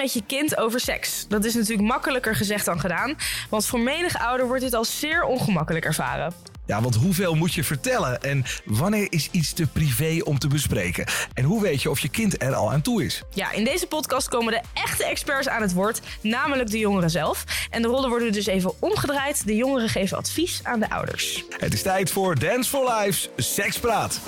met je kind over seks. Dat is natuurlijk makkelijker gezegd dan gedaan. Want voor menig ouder wordt dit als zeer ongemakkelijk ervaren. Ja, want hoeveel moet je vertellen? En wanneer is iets te privé om te bespreken? En hoe weet je of je kind er al aan toe is? Ja, in deze podcast komen de echte experts aan het woord, namelijk de jongeren zelf. En de rollen worden dus even omgedraaid. De jongeren geven advies aan de ouders. Het is tijd voor Dance for Life's Sekspraat.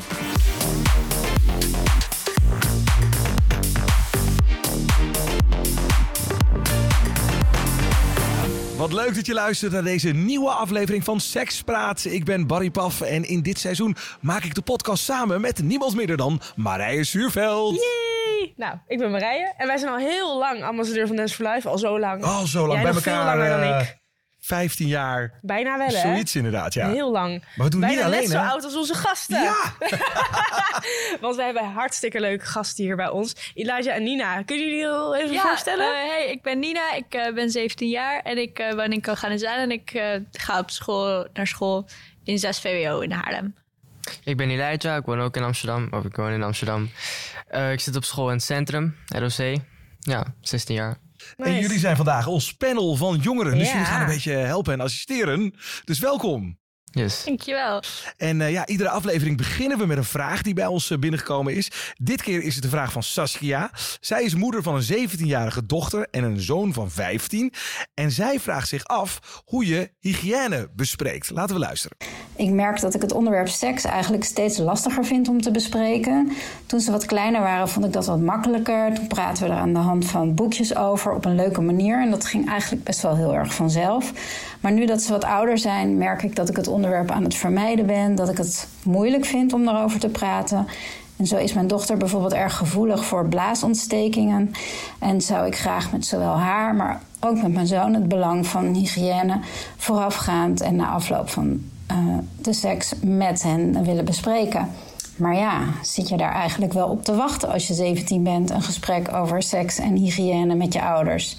Wat leuk dat je luistert naar deze nieuwe aflevering van Sekspraat. Ik ben Barry Paf en in dit seizoen maak ik de podcast samen met niemand minder dan Marije Zuurveld. Yay! Nou, ik ben Marije en wij zijn al heel lang ambassadeur van Dance for Life. Al zo lang. Al zo lang Jij bij elkaar. veel langer dan eh, ik. 15 jaar. Bijna wel, hè? Zoiets inderdaad, ja. Heel lang. Maar we doen Bijna niet alleen, net zo hè? oud als onze gasten. Ja! Want wij hebben hartstikke leuke gasten hier bij ons. Elijah en Nina. Kunnen jullie heel even voorstellen? eh, hey, ik ben Nina, ik eh, ben 17 jaar en ik uh, woon in Koganezaan en ik eh, ga op school naar school in 6 VWO in Haarlem. Ik ben Elijah, ik woon ook in Amsterdam. Of ik woon in Amsterdam. Eh, ik zit op school in het centrum, ROC. Ja, 16 jaar. En jullie zijn vandaag ons panel van jongeren. Dus jullie gaan een beetje helpen en assisteren. Dus welkom. Yes. Dankjewel. En eh, ja, iedere aflevering beginnen we met een vraag die bij ons eh, binnengekomen is. Dit keer is het de vraag van Saskia. Zij is moeder van een 17-jarige dochter en een zoon van 15. En zij vraagt zich af hoe je hygiëne bespreekt. Laten we luisteren. Ik merk dat ik het onderwerp seks eigenlijk steeds lastiger vind om te bespreken. Toen ze wat kleiner waren, vond ik dat wat makkelijker. Toen praten we er aan de hand van boekjes over op een leuke manier. En dat ging eigenlijk best wel heel erg vanzelf. Maar nu dat ze wat ouder zijn, merk ik dat ik het onderwerp aan het vermijden ben. Dat ik het moeilijk vind om daarover te praten. En zo is mijn dochter bijvoorbeeld erg gevoelig voor blaasontstekingen. En zou ik graag met zowel haar, maar ook met mijn zoon het belang van hygiëne voorafgaand en na afloop van eh, de seks met hen willen bespreken. Maar ja, zit je daar eigenlijk wel op te wachten als je 17 bent, een gesprek over seks en hygiëne met je ouders?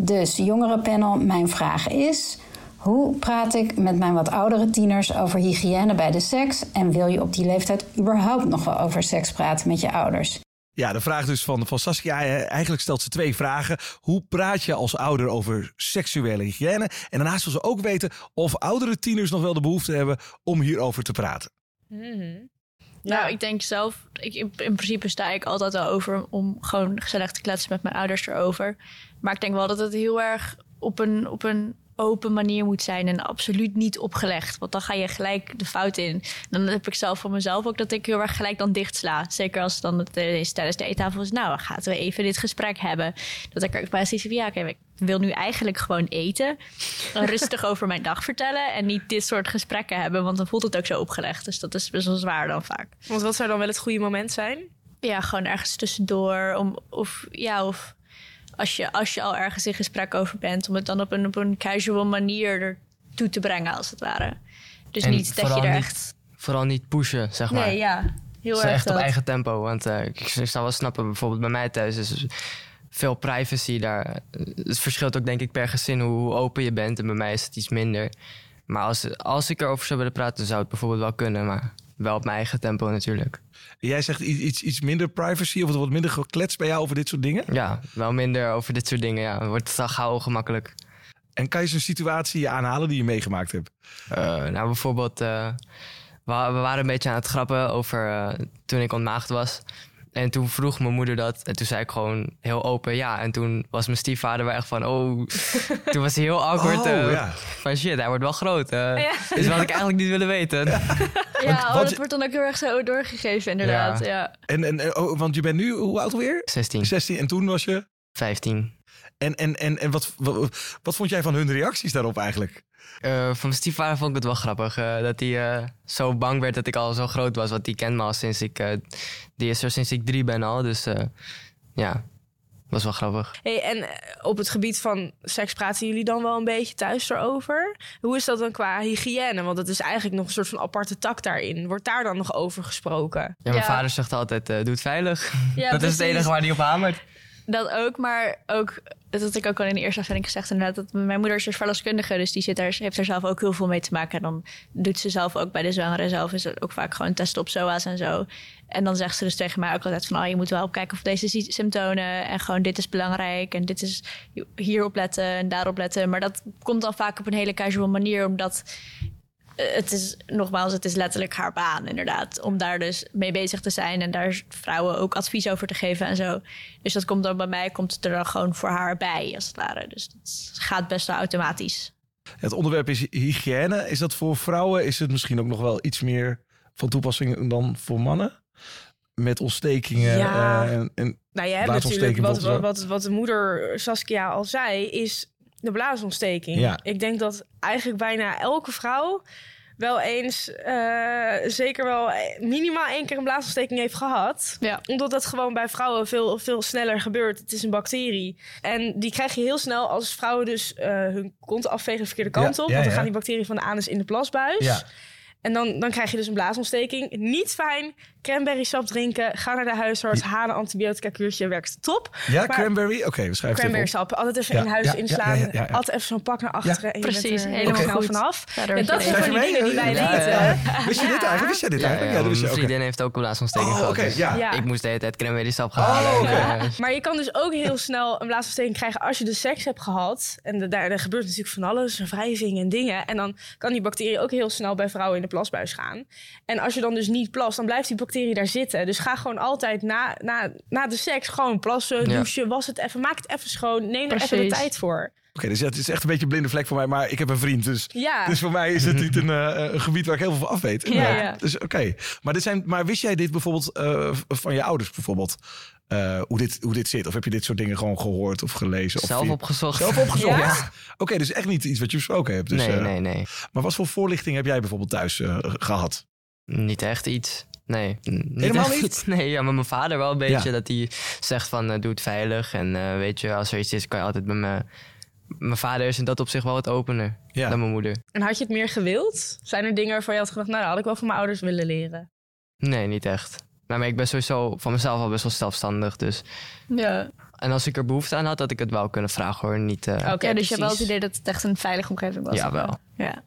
Dus jongerenpanel, mijn vraag is: hoe praat ik met mijn wat oudere tieners over hygiëne bij de seks? En wil je op die leeftijd überhaupt nog wel over seks praten met je ouders? Ja, de vraag dus van, van Saskia. eh, Eigenlijk stelt ze twee vragen. Hoe praat je als ouder over seksuele hygiëne? En daarnaast wil ze ook weten of oudere tieners nog wel de behoefte hebben om hierover te praten. Nou, ik denk zelf, ik, in, in principe sta ik altijd wel over om gewoon gezellig te kletsen met mijn ouders erover. Maar ik denk wel dat het heel erg op een, op een open manier moet zijn en absoluut niet opgelegd. Want dan ga je gelijk de fout in. Dan heb ik zelf voor mezelf ook dat ik heel erg gelijk dan dicht sla. Zeker als dan het eh, is tijdens de eettafel is. Nou, gaan we even dit gesprek hebben. Dat ik er precies van ja, oké, ik wil nu eigenlijk gewoon eten. En rustig over mijn dag vertellen. En niet dit soort gesprekken hebben. Want dan voelt het ook zo opgelegd. Dus dat is best wel zwaar dan vaak. Want wat zou dan wel het goede moment zijn? Ja, gewoon ergens tussendoor. Om, of ja, of als je, als je al ergens in gesprek over bent, om het dan op een, op een casual manier ertoe te brengen, als het ware. Dus En niet dat je er niet- echt. Vooral niet pushen, zeg maar. Nee, ja. Heel Dus erg. echt op eigen tempo. Want eh, ik, ik zou wel snappen, bijvoorbeeld bij mij thuis is veel privacy daar. Het verschilt ook denk ik per gezin hoe, hoe open je bent. En bij mij is het iets minder. Maar als, als ik erover zou willen praten, zou het bijvoorbeeld wel kunnen. Maar wel op mijn eigen tempo natuurlijk. Jij zegt iets, iets, iets minder privacy of wat minder gekletst bij jou over dit soort dingen. Ja, wel minder over dit soort dingen. Ja, dan wordt het al gauw ongemakkelijk. En kan je zo'n situatie aanhalen die je meegemaakt hebt? Eh, nou, bijvoorbeeld, eh, we, we waren een beetje aan het grappen over eh, toen ik ontmaagd was. En toen vroeg mijn moeder dat. En toen zei ik gewoon heel open ja. En toen was mijn stiefvader wel echt van, oh... toen was hij heel awkward. Oh, ja. Van shit, hij wordt wel groot. eh. Dus wat ik eigenlijk niet willen weten. Ja, oh, wat dat je- wordt dan ook heel erg zo doorgegeven, inderdaad. Ja. Ja. En, en, oh, want je bent nu, hoe oud alweer? 16, 16 en toen was je... 15. En, en, en, en wat, wat, wat vond jij van hun reacties daarop eigenlijk? Eh, van mijn stiefvader vond ik het wel grappig. eh, dat hij eh, zo bang werd dat ik al zo groot was. Want die kent me al sinds ik... eh, die is er sinds ik drie ben al. Dus eh, ja, was wel grappig. Hey, en eh, op het gebied van seks praten jullie dan wel een beetje thuis erover? Hoe is dat dan qua hygiëne? Want het is eigenlijk nog een soort van aparte tak daarin. Wordt daar dan nog over gesproken? Ja, mijn Ja. vader zegt altijd, eh, doe het veilig. Ja, dat is het enige waar hij op hamert. Dat ook, maar ook dat had ik ook al in de eerste aflevering gezegd inderdaad. Dat mijn moeder is dus verloskundige, dus die zit daar, heeft er zelf ook heel veel mee te maken. En dan doet ze zelf ook bij de zwangere zelf is ook vaak gewoon testen op SOA's en zo. En dan zegt ze dus tegen mij ook altijd van, oh, je moet wel opkijken of deze symptomen en gewoon dit is belangrijk en dit is hierop letten en daarop letten. Maar dat komt dan vaak op een hele casual manier, omdat het is nogmaals, het is letterlijk haar baan, inderdaad. Om daar dus mee bezig te zijn en daar vrouwen ook advies over te geven en zo. Dus dat komt dan bij mij, komt het er dan gewoon voor haar bij, als het ware. Dus het gaat best wel automatisch. Het onderwerp is hygiëne. Is dat voor vrouwen? Is het misschien ook nog wel iets meer van toepassing dan voor mannen? Met ontstekingen Ja. eh, en, en Nou, je hebt natuurlijk wat, wat, wat de moeder Saskia al zei, is de blaasontsteking. Ja. Ik denk dat eigenlijk bijna elke vrouw wel eens, eh, zeker wel eh, minimaal één keer een blaasontsteking heeft gehad. Ja. Omdat dat gewoon bij vrouwen veel, veel sneller gebeurt. Het is een bacterie. En die krijg je heel snel als vrouwen dus eh, hun kont afvegen de verkeerde kant Ja, op. ja, want dan ja. gaan die bacteriën van de anus in de plasbuis. En dan, dan krijg je dus een blaasontsteking. Niet fijn. Cranberry sap drinken. Ga naar de huisarts. Halen antibiotica kuurtje. Werkt top. ja, Maar- cranberry. Oké, we schrijven het Cranberry sap. Altijd even Ja, in huis ja, ja, inslaan. ja, ja, ja. Altijd even zo'n pak naar achteren. En je Precies, bent er helemaal goed. vanaf. Dat je zijn van je die mee? dingen die wij weten. ja, ja. Wist je dit eigenlijk? Wist jij dit Ja, eigenlijk? ja, Ja, dat wist je mijn ook. vriendin heeft ook een blaasontsteking Oh, gehad. oké, dus ja. Ja. Ik moest de hele tijd cranberry sap gaan Oh, halen. Maar je kan dus ook heel snel een blaasontsteking krijgen als je de seks hebt gehad. En daar, daar gebeurt natuurlijk van alles, wrijving en dingen. En dan kan die bacterie ook heel snel bij vrouwen in de plasbuis gaan. En als je dan dus niet plast, dan blijft die bacterie daar zitten. Dus ga gewoon altijd na, na, na de seks gewoon plassen, douchen, was het even, maak het even schoon. Neem er even de tijd voor. Oké, dus ja, het is echt een beetje een blinde vlek voor mij. Maar ik heb een vriend, dus... Ja. Dus voor mij is het niet een, eh, een gebied waar ik heel veel van af weet. Ja, inderdaad. ja. Dus oké. Maar, dit zijn, maar wist jij dit bijvoorbeeld eh, van je ouders bijvoorbeeld? eh, hoe, dit, hoe dit zit? Of heb je dit soort dingen gewoon gehoord of gelezen? Of Zelf via- opgezocht. Zelf opgezocht? Ja? Oké, dus echt niet iets wat je besproken hebt. Dus, nee, eh, nee, nee. Maar wat voor voorlichting heb jij bijvoorbeeld thuis eh, gehad? Niet echt iets. Nee, niet Helemaal echt niet? iets. Nee, ja, maar mijn vader wel een beetje. Ja. Dat hij zegt van, eh, doe het veilig. En eh, weet je, als er iets is, kan je altijd bij me... Mijn vader is in dat opzicht wel wat opener Ja. dan mijn moeder. En had je het meer gewild? Zijn er dingen waarvan je had gedacht, nou, dat had ik wel van mijn ouders willen leren? Nee, niet echt. Nou, maar ik ben sowieso van mezelf al best wel zelfstandig. Dus. Ja. En als ik er behoefte aan had, had ik het wel kunnen vragen hoor. Niet, eh, Oké, ja, dus je hebt wel het idee dat het echt een veilige omgeving was. Ja, wel. Ja.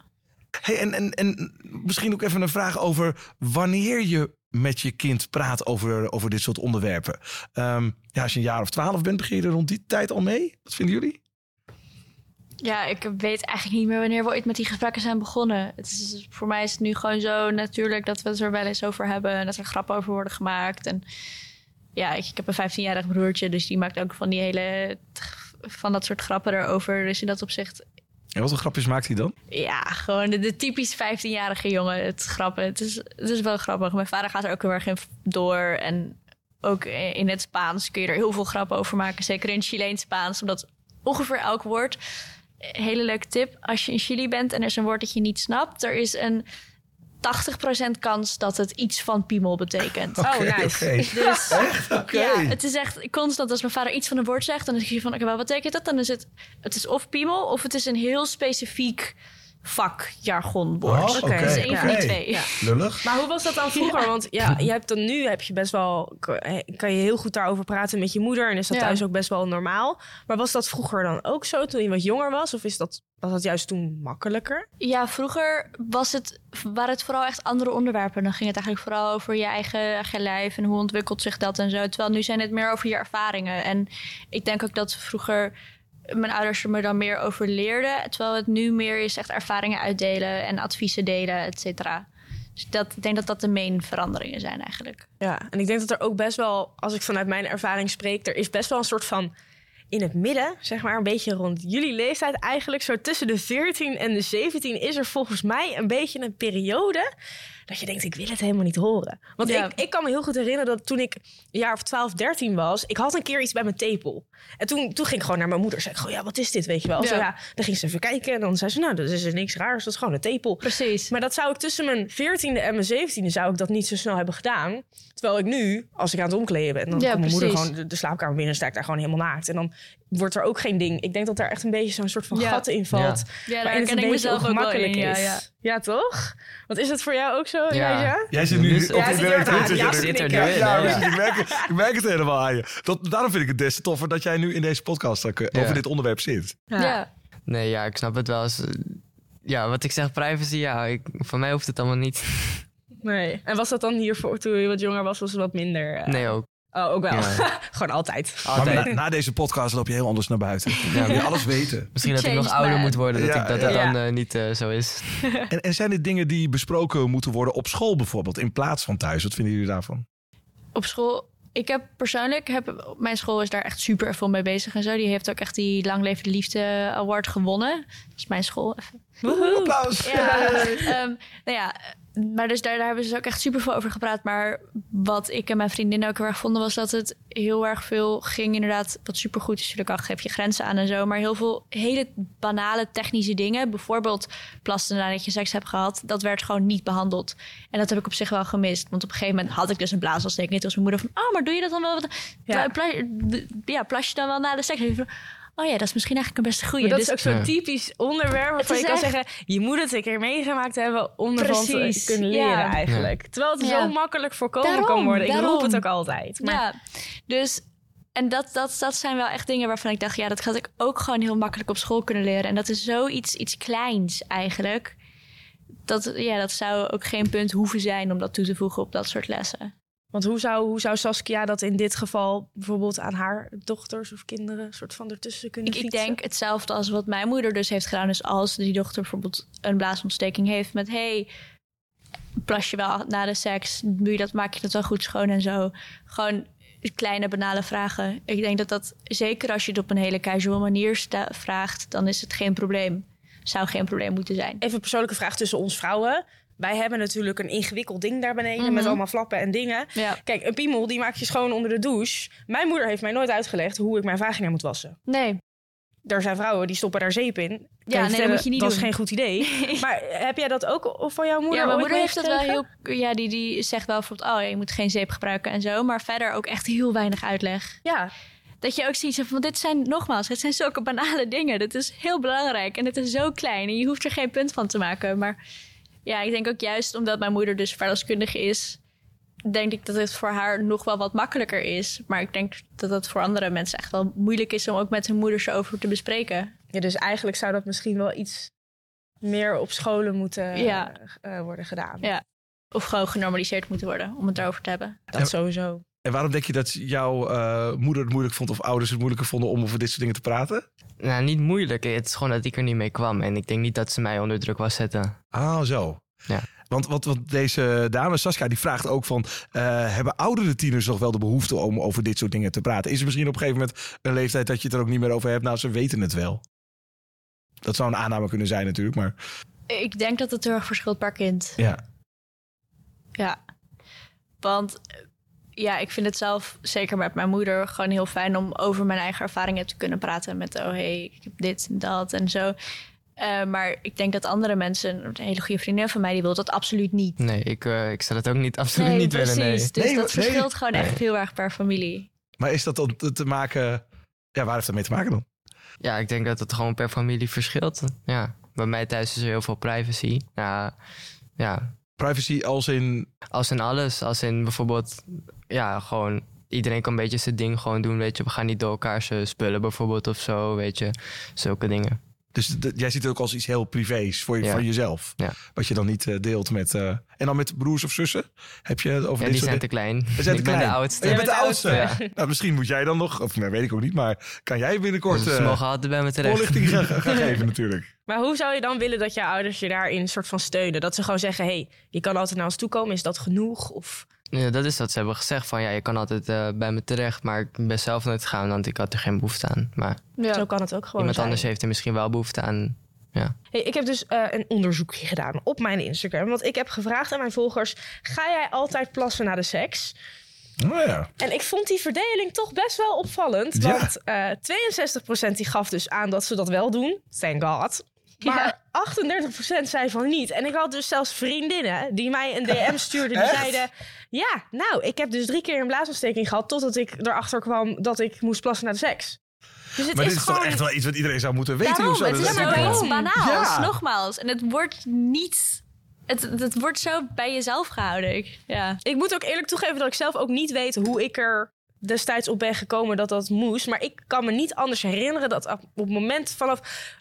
Hey, en, en, en misschien ook even een vraag over wanneer je met je kind praat over, over dit soort onderwerpen. Ehm, ja, als je een jaar of twaalf bent, begin je er rond die tijd al mee? Wat vinden jullie? Ja, ik weet eigenlijk niet meer wanneer we ooit met die gesprekken zijn begonnen. Het is, voor mij is het nu gewoon zo natuurlijk dat we het er wel eens over hebben. En dat er grappen over worden gemaakt. En ja, ik, ik heb een 15-jarig broertje, dus die maakt ook van die hele... van dat soort grappen erover. Dus in dat opzicht, En wat voor grapjes maakt hij dan? ja, gewoon de, de typisch 15-jarige jongen. Het grappen, het is, het is wel grappig. Mijn vader gaat er ook heel erg in door. En ook in het Spaans kun je er heel veel grappen over maken. Zeker in Chileens Spaans, omdat ongeveer elk woord... Hele leuke tip. Als je in Chili bent en er is een woord dat je niet snapt... er is een 80% kans dat het iets van piemel betekent. Oh, nice. Dus Echt? Oké. ja, het is echt constant als mijn vader iets van een woord zegt... dan is je van, oké, wat betekent dat? Dan is het, het is of piemel of het is een heel specifiek vakjargonwoord. Oh, oké, Het is één van die twee. Ja. Lullig. Maar hoe was dat dan vroeger? Want ja, je hebt dan nu heb je best wel kan je heel goed daarover praten met je moeder en is dat Ja. thuis ook best wel normaal. Maar was dat vroeger dan ook zo toen je wat jonger was, of is dat was dat juist toen makkelijker? Ja, vroeger was het, waren het vooral echt andere onderwerpen. Dan ging het eigenlijk vooral over je eigen, eigen lijf en hoe ontwikkelt zich dat en zo. Terwijl nu zijn het meer over je ervaringen. En ik denk ook dat vroeger mijn ouders er me dan meer over leerden. Terwijl het nu meer is echt ervaringen uitdelen en adviezen delen, et cetera. Dus dat, ik denk dat dat de main veranderingen zijn eigenlijk. Ja, en ik denk dat er ook best wel, als ik vanuit mijn ervaring spreek, er is best wel een soort van in het midden, zeg maar, een beetje rond jullie leeftijd eigenlijk, zo tussen de 14 en de 17, is er volgens mij een beetje een periode dat je denkt, ik wil het helemaal niet horen. Want Ja. ik, ik kan me heel goed herinneren dat toen ik een jaar of 12, 13 was, ik had een keer iets bij mijn tepel. En toen, toen ging ik gewoon naar mijn moeder. Zei ik gewoon, ja, wat is dit, weet je wel? Ja. Zo, ja, dan ging ze even kijken en dan zei ze, nou, dat is er niks raars, dat is gewoon een tepel. Precies. Maar dat zou ik tussen mijn 14e en mijn 17e zou ik dat niet zo snel hebben gedaan. Terwijl ik nu, als ik aan het omkleden ben, dan Ja, komt mijn moeder gewoon de, de slaapkamer binnen en sta ik daar gewoon helemaal naakt. En dan wordt er ook geen ding. Ik denk dat daar echt een beetje zo'n soort van Ja. gat in valt. Ja, waarin daar het ken een ik beetje mezelf ook wel in. Ja, is. ja. toch? Want is het voor jou ook zo, Ja. Jij zit nu op Ja, zit werk. er Ja, nu. er Ja, ja, ja. ik, merk, het- ik merk het helemaal aan je. Dat, daarom vind ik het des te toffer dat jij nu in deze podcast ook, eh, Ja. over dit onderwerp zit. Ja. Nee, ja, ik snap het wel. Als, ja, wat ik zeg, privacy, ja, ik, voor mij hoeft het allemaal niet. Nee. En was dat dan hiervoor toen je wat jonger was, was het wat minder? eh? Nee, ook. Oh, ook wel. Ja. Gewoon altijd. Maar Altijd. na, na deze podcast loop je heel anders naar buiten. Ja, wil je alles weten. Misschien dat ik nog ouder man. moet worden, dat Ja, ik, dat, ja. dat dan eh, niet eh, zo is. En, en zijn dit dingen die besproken moeten worden op school bijvoorbeeld, in plaats van thuis? Wat vinden jullie daarvan? Op school, ik heb persoonlijk, heb, mijn school is daar echt super veel mee bezig en zo. Die heeft ook echt die Lang de Liefde Award gewonnen. Dat is mijn school. Even. Applaus! Ja, ehm, nou ja, maar dus daar, daar hebben ze ook echt super veel over gepraat. Maar wat ik en mijn vriendinnen ook heel erg vonden, was dat het heel erg veel ging. Inderdaad, wat supergoed is, natuurlijk al geef je grenzen aan en zo. Maar heel veel hele banale technische dingen. Bijvoorbeeld plassen nadat je seks hebt gehad. Dat werd gewoon niet behandeld. En dat heb ik op zich wel gemist. Want op een gegeven moment had ik dus een blaasontsteking. Toen was mijn moeder van, oh, maar doe je dat dan wel? Ja. Ja, plas je dan wel na de seks? Oh ja, dat is misschien eigenlijk een best goede. Maar dat Dus is ook zo'n Ja. typisch onderwerp waarvan je kan echt- zeggen... je moet het een keer meegemaakt hebben om ervan te kunnen leren ja. eigenlijk. Terwijl het Ja. zo makkelijk voorkomen kan worden. Ik roep daarom. het ook altijd. Maar Ja, dus en dat, dat, dat zijn wel echt dingen waarvan ik dacht, ja, dat had ik ook gewoon heel makkelijk op school kunnen leren. En dat is zoiets iets kleins eigenlijk. Dat, ja, dat zou ook geen punt hoeven zijn om dat toe te voegen op dat soort lessen. Want hoe zou, hoe zou Saskia dat in dit geval bijvoorbeeld aan haar dochters of kinderen soort van ertussen kunnen Ik, ik denk hetzelfde als wat mijn moeder dus heeft gedaan. Dus als die dochter bijvoorbeeld een blaasontsteking heeft met... hey, plas je wel na de seks? Doe je dat, maak je dat wel goed schoon en zo? Gewoon kleine banale vragen. Ik denk dat dat, zeker als je het op een hele casual manier vraagt... dan is het geen probleem. Zou geen probleem moeten zijn. Even een persoonlijke vraag tussen ons vrouwen. Wij hebben natuurlijk een ingewikkeld ding daar beneden Mhm. met allemaal flappen en dingen. Ja. Kijk, een piemel die maak je schoon onder de douche. Mijn moeder heeft mij nooit uitgelegd hoe ik mijn vagina moet wassen. Nee. Er zijn vrouwen die stoppen daar zeep in. Kan nee, dat vertellen, moet je niet Dat is geen goed idee. Maar heb jij dat ook van jouw moeder Ja, mijn moeder heeft dat wel heel... Ja, die, die zegt wel bijvoorbeeld... oh, je moet geen zeep gebruiken en zo. Maar verder ook echt heel weinig uitleg. Ja, Dat je ook ziet van dit zijn nogmaals, het zijn zulke banale dingen. Dit is heel belangrijk en het is zo klein en je hoeft er geen punt van te maken. Maar ja, ik denk ook juist omdat mijn moeder dus verloskundige is, denk ik dat het voor haar nog wel wat makkelijker is. Maar ik denk dat het voor andere mensen echt wel moeilijk is om ook met hun moeders erover te bespreken. Ja, dus eigenlijk zou dat misschien wel iets meer op scholen moeten Ja. eh, worden gedaan. Ja. Of gewoon genormaliseerd moeten worden om het erover te hebben. Dat sowieso. En waarom denk je dat jouw eh, moeder het moeilijk vond of ouders het moeilijker vonden om over dit soort dingen te praten? Nou, niet moeilijk. Het is gewoon dat ik er niet mee kwam. En ik denk niet dat ze mij onder druk was zetten. Ah, zo. Ja. Want, want, want deze dame, Saskia, die vraagt ook van... eh, hebben oudere tieners nog wel de behoefte om over dit soort dingen te praten? Is er misschien op een gegeven moment een leeftijd dat je het er ook niet meer over hebt? Nou, ze weten het wel. Dat zou een aanname kunnen zijn natuurlijk, maar Ik denk dat het heel erg verschilt per kind. ja. Ja, want ja, ik vind het zelf, zeker met mijn moeder, gewoon heel fijn om over mijn eigen ervaringen te kunnen praten. Met, oh hey, ik heb dit en dat en zo. Eh, maar ik denk dat andere mensen, een hele goede vriendin van mij, die wil dat absoluut niet. Nee, ik, eh, ik zou dat ook niet, absoluut niet willen. Nee. precies. Dus Nee, dat nee. verschilt gewoon echt heel erg per familie. Maar is dat dan te te maken... Ja, waar heeft dat mee te maken dan? Ja, ik denk dat het gewoon per familie verschilt. Ja, bij mij thuis is er heel veel privacy. Ja, ja, Privacy als in... als in alles. Als in bijvoorbeeld, ja, gewoon iedereen kan een beetje zijn ding gewoon doen. Weet je, we gaan niet door elkaar spullen bijvoorbeeld of zo, weet je. Zulke dingen. Dus jij ziet het ook als iets heel privés voor, je, Ja. voor jezelf. Ja. Wat je dan niet eh, deelt met... eh, en dan met broers of zussen? Heb je het over Ja, dit die soort zijn te klein. Ze zijn ik te ben de oudste. Jij Jij bent de oudste. Nou, misschien moet jij dan nog... Of nee, weet ik ook niet. Maar kan jij binnenkort Dus ze mogen altijd bij me terecht. voorlichting gaan, gaan geven natuurlijk? Maar hoe zou je dan willen dat je ouders je daarin soort van steunen? Dat ze gewoon zeggen, hey, je kan altijd naar ons toe komen. Is dat genoeg? Of Ja, dat is wat ze hebben gezegd. Van ja, je kan altijd eh, bij me terecht. Maar ik ben zelf nooit gegaan, want ik had er geen behoefte aan. Maar zo kan het ook gewoon iemand zijn. anders heeft er misschien wel behoefte aan. Ja. Hey, ik heb dus eh, een onderzoekje gedaan op mijn Instagram. Want ik heb gevraagd aan mijn volgers... ga jij altijd plassen na de seks? Oh ja. En ik vond die verdeling toch best wel opvallend. Ja. Want eh 62% die gaf dus aan dat ze dat wel doen. Thank God. Maar 38% zei van niet. En ik had dus zelfs vriendinnen die mij een DM stuurden. Die zeiden... Ja, nou, ik heb dus drie keer een blaasontsteking gehad... totdat ik erachter kwam dat ik moest plassen na de seks. Dus het Maar is dit is gewoon... toch echt wel iets wat iedereen zou moeten weten? Daarom, of zo? het is maar zoiets wel- banaals, Ja. nogmaals. En het wordt niet... Het, het wordt zo bij jezelf gehouden. Ik, ja. Ik moet ook eerlijk toegeven dat ik zelf ook niet weet hoe ik er destijds op ben gekomen dat dat moest. Maar ik kan me niet anders herinneren dat op het moment vanaf...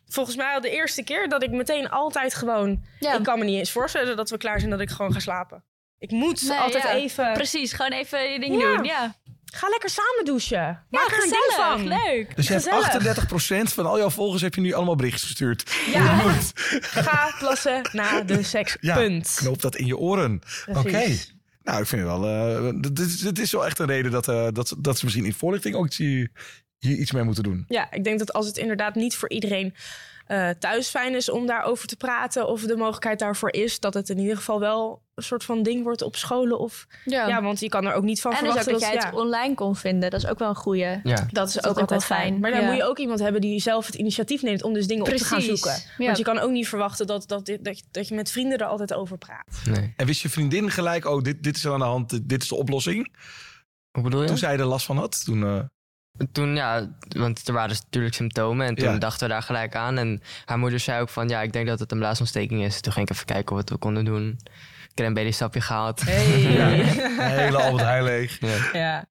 Volgens mij al de eerste keer dat ik meteen altijd gewoon... Ja. Ik kan me niet eens voorstellen dat we klaar zijn dat ik gewoon ga slapen. Ik moet Nee, altijd ja. even... Precies, gewoon even je ding Ja. doen. Ja, Ga lekker samen douchen. ja Maak er een ding gezellig. van. Leuk. Dus je Gezellig. hebt 38% van al jouw volgers heb je nu allemaal berichtjes gestuurd. Ja, ga plassen na de seks. Ja, Punt. knoop dat in je oren. Oké. Nou, ik vind het wel... eh, dit, is, is wel echt een reden dat, eh, dat, dat ze misschien in voorlichting ook hier iets mee moeten doen. Ja, ik denk dat als het inderdaad niet voor iedereen eh, thuis fijn is om daarover te praten... of de mogelijkheid daarvoor is... dat het in ieder geval wel een soort van ding wordt op scholen. Of, Ja. ja. want je kan er ook niet van en dus verwachten dat jij ja, het online kon vinden. Dat is ook wel een goeie. Ja. Dat is Dat ook ook altijd fijn. fijn. Maar dan Ja. moet je ook iemand hebben die zelf het initiatief neemt om dus dingen op te gaan zoeken. Ja. Want je kan ook niet verwachten dat, dat, dit- dat, je- dat je met vrienden er altijd over praat. Nee. En wist je vriendin gelijk, oh, dit, dit is er aan de hand, dit- dit is de oplossing? Hoe bedoel je? Toen zij er last van had? Toen, eh, Toen, ja, want er waren dus natuurlijk symptomen. En toen Ja. dachten we daar gelijk aan. En haar moeder zei ook van, ja, ik denk dat het een blaasontsteking is. Toen ging ik even kijken wat we konden doen. Ik heb een baby-stapje gehaald. Hey. Ja. Ja, hele Albert Heijn leeg. Ja. ja.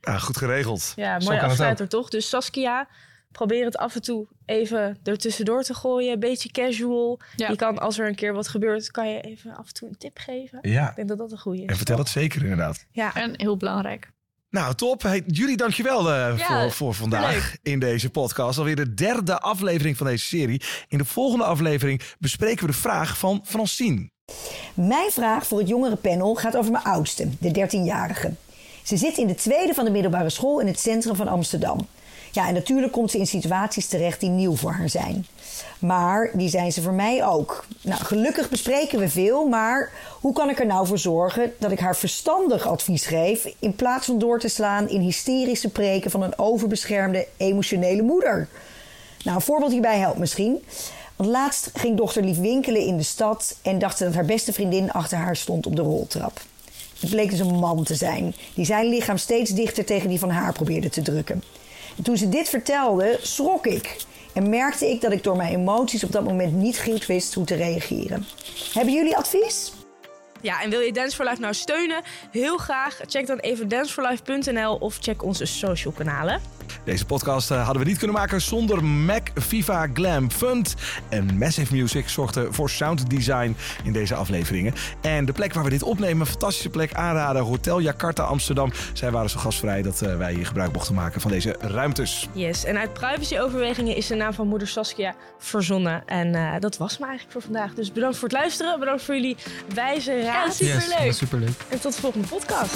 Ja, goed geregeld. Zo mooie kan het ook. afsluiter toch? Dus Saskia, probeer het af en toe even er tussendoor te gooien. Een beetje casual. Ja. Je kan, als er een keer wat gebeurt, kan je even af en toe een tip geven. Ja, Ik denk dat dat een goede is. en vertel het zeker inderdaad. Ja. En heel belangrijk. Nou, top. Hey, jullie dankjewel eh Ja, voor, voor vandaag in deze podcast. Alweer de derde aflevering van deze serie. In de volgende aflevering bespreken we de vraag van Francine. Mijn vraag voor het jongere panel gaat over mijn oudste, de 13-jarige. Ze zit in de tweede van de middelbare school in het centrum van Amsterdam. Ja, en natuurlijk komt ze in situaties terecht die nieuw voor haar zijn. Maar die zijn ze voor mij ook. Nou, gelukkig bespreken we veel, maar hoe kan ik er nou voor zorgen dat ik haar verstandig advies geef in plaats van door te slaan in hysterische preken van een overbeschermde emotionele moeder? Nou, een voorbeeld hierbij helpt misschien. Want laatst ging dochter Lief winkelen in de stad en dacht ze dat haar beste vriendin achter haar stond op de roltrap. Het bleek dus een man te zijn, die zijn lichaam steeds dichter tegen die van haar probeerde te drukken. En toen ze dit vertelde, schrok ik. En merkte ik dat ik door mijn emoties op dat moment niet goed wist hoe te reageren. Hebben jullie advies? Ja, en wil je Dance for Life nou steunen? Heel graag. Check dan even danceforlife.nl of check onze social kanalen. Deze podcast eh, hadden we niet kunnen maken zonder Mac Viva Glam Fund. En Massive Music zorgde voor sound design in deze afleveringen. En de plek waar we dit opnemen, een fantastische plek aanraden. Hotel Jakarta Amsterdam. Zij waren zo gastvrij dat eh, wij hier gebruik mochten maken van deze ruimtes. Yes, en uit privacyoverwegingen is de naam van moeder Saskia verzonnen. En eh, dat was me eigenlijk voor vandaag. Dus bedankt voor het luisteren. Bedankt voor jullie wijze raad. superleuk. Yes, dat was superleuk. En tot de volgende podcast.